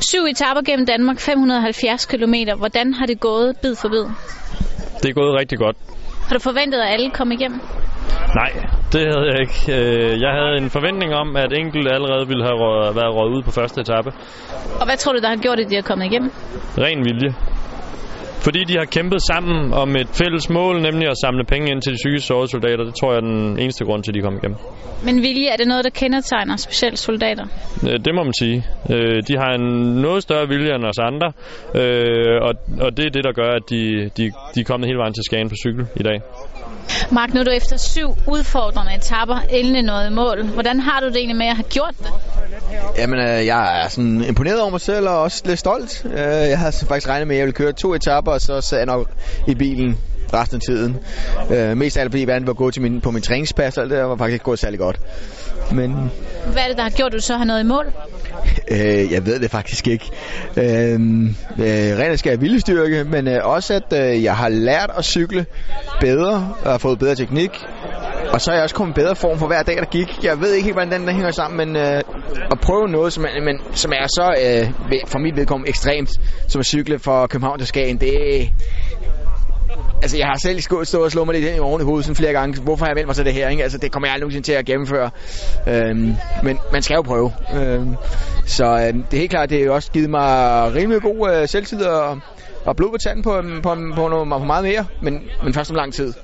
Syv etaper gennem Danmark, 570 km. Hvordan har det gået bid for bid? Det er gået rigtig godt. Har du forventet, at alle kom igennem? Nej, det havde jeg ikke. Øh, jeg havde en forventning om, at enkelt allerede ville have været røget ud på første etape. Og hvad tror du, der har gjort, at de er kommet igennem? Ren vilje. Fordi de har kæmpet sammen om et fælles mål, nemlig at samle penge ind til de psykisk sårede soldater. Det tror jeg er den eneste grund til, at de kom igennem. Men vilje, er det noget, der kendetegner specielt soldater? Øh, det må man sige. Øh, de har en noget større vilje end os andre, øh, og, og det er det, der gør, at de, de, de er kommet hele vejen til Skagen på cykel i dag. Mark, nu er du efter syv udfordrende etapper endelig noget mål. Hvordan har du det egentlig med at have gjort det? Jamen, øh, jeg er sådan imponeret over mig selv og også lidt stolt. Øh, jeg havde faktisk regnet med, at jeg ville køre to etapper, og så sad jeg nok i bilen resten af tiden. Øh, mest af alt fordi vandet var gået til min, på min træningspas, og det var faktisk ikke gået særlig godt. Men... Hvad er det, der har gjort, at du så har noget i mål? Øh, jeg ved det faktisk ikke. Øh, øh, rent skal jeg viljestyrke, men øh, også at øh, jeg har lært at cykle bedre og har fået bedre teknik. Og så er jeg også kommet i bedre form for hver dag, der gik. Jeg ved ikke helt, hvordan den der hænger sammen, men øh, at prøve noget, som er, men, som er så øh, for mit vedkommende ekstremt, som at cykle fra København til Skagen, det, Altså, jeg har selv stået og slået mig lidt ind i oven i hovedet sådan flere gange. Hvorfor har jeg vendt mig til det her? Ikke? Altså, det kommer jeg aldrig nogensinde til at gennemføre. Øhm, men man skal jo prøve. Øhm, så øhm, det er helt klart, det har også givet mig rimelig god øh, selvtid og, og blod på tanden på, øhm, på, på, noget, på meget mere. Men, men først om lang tid.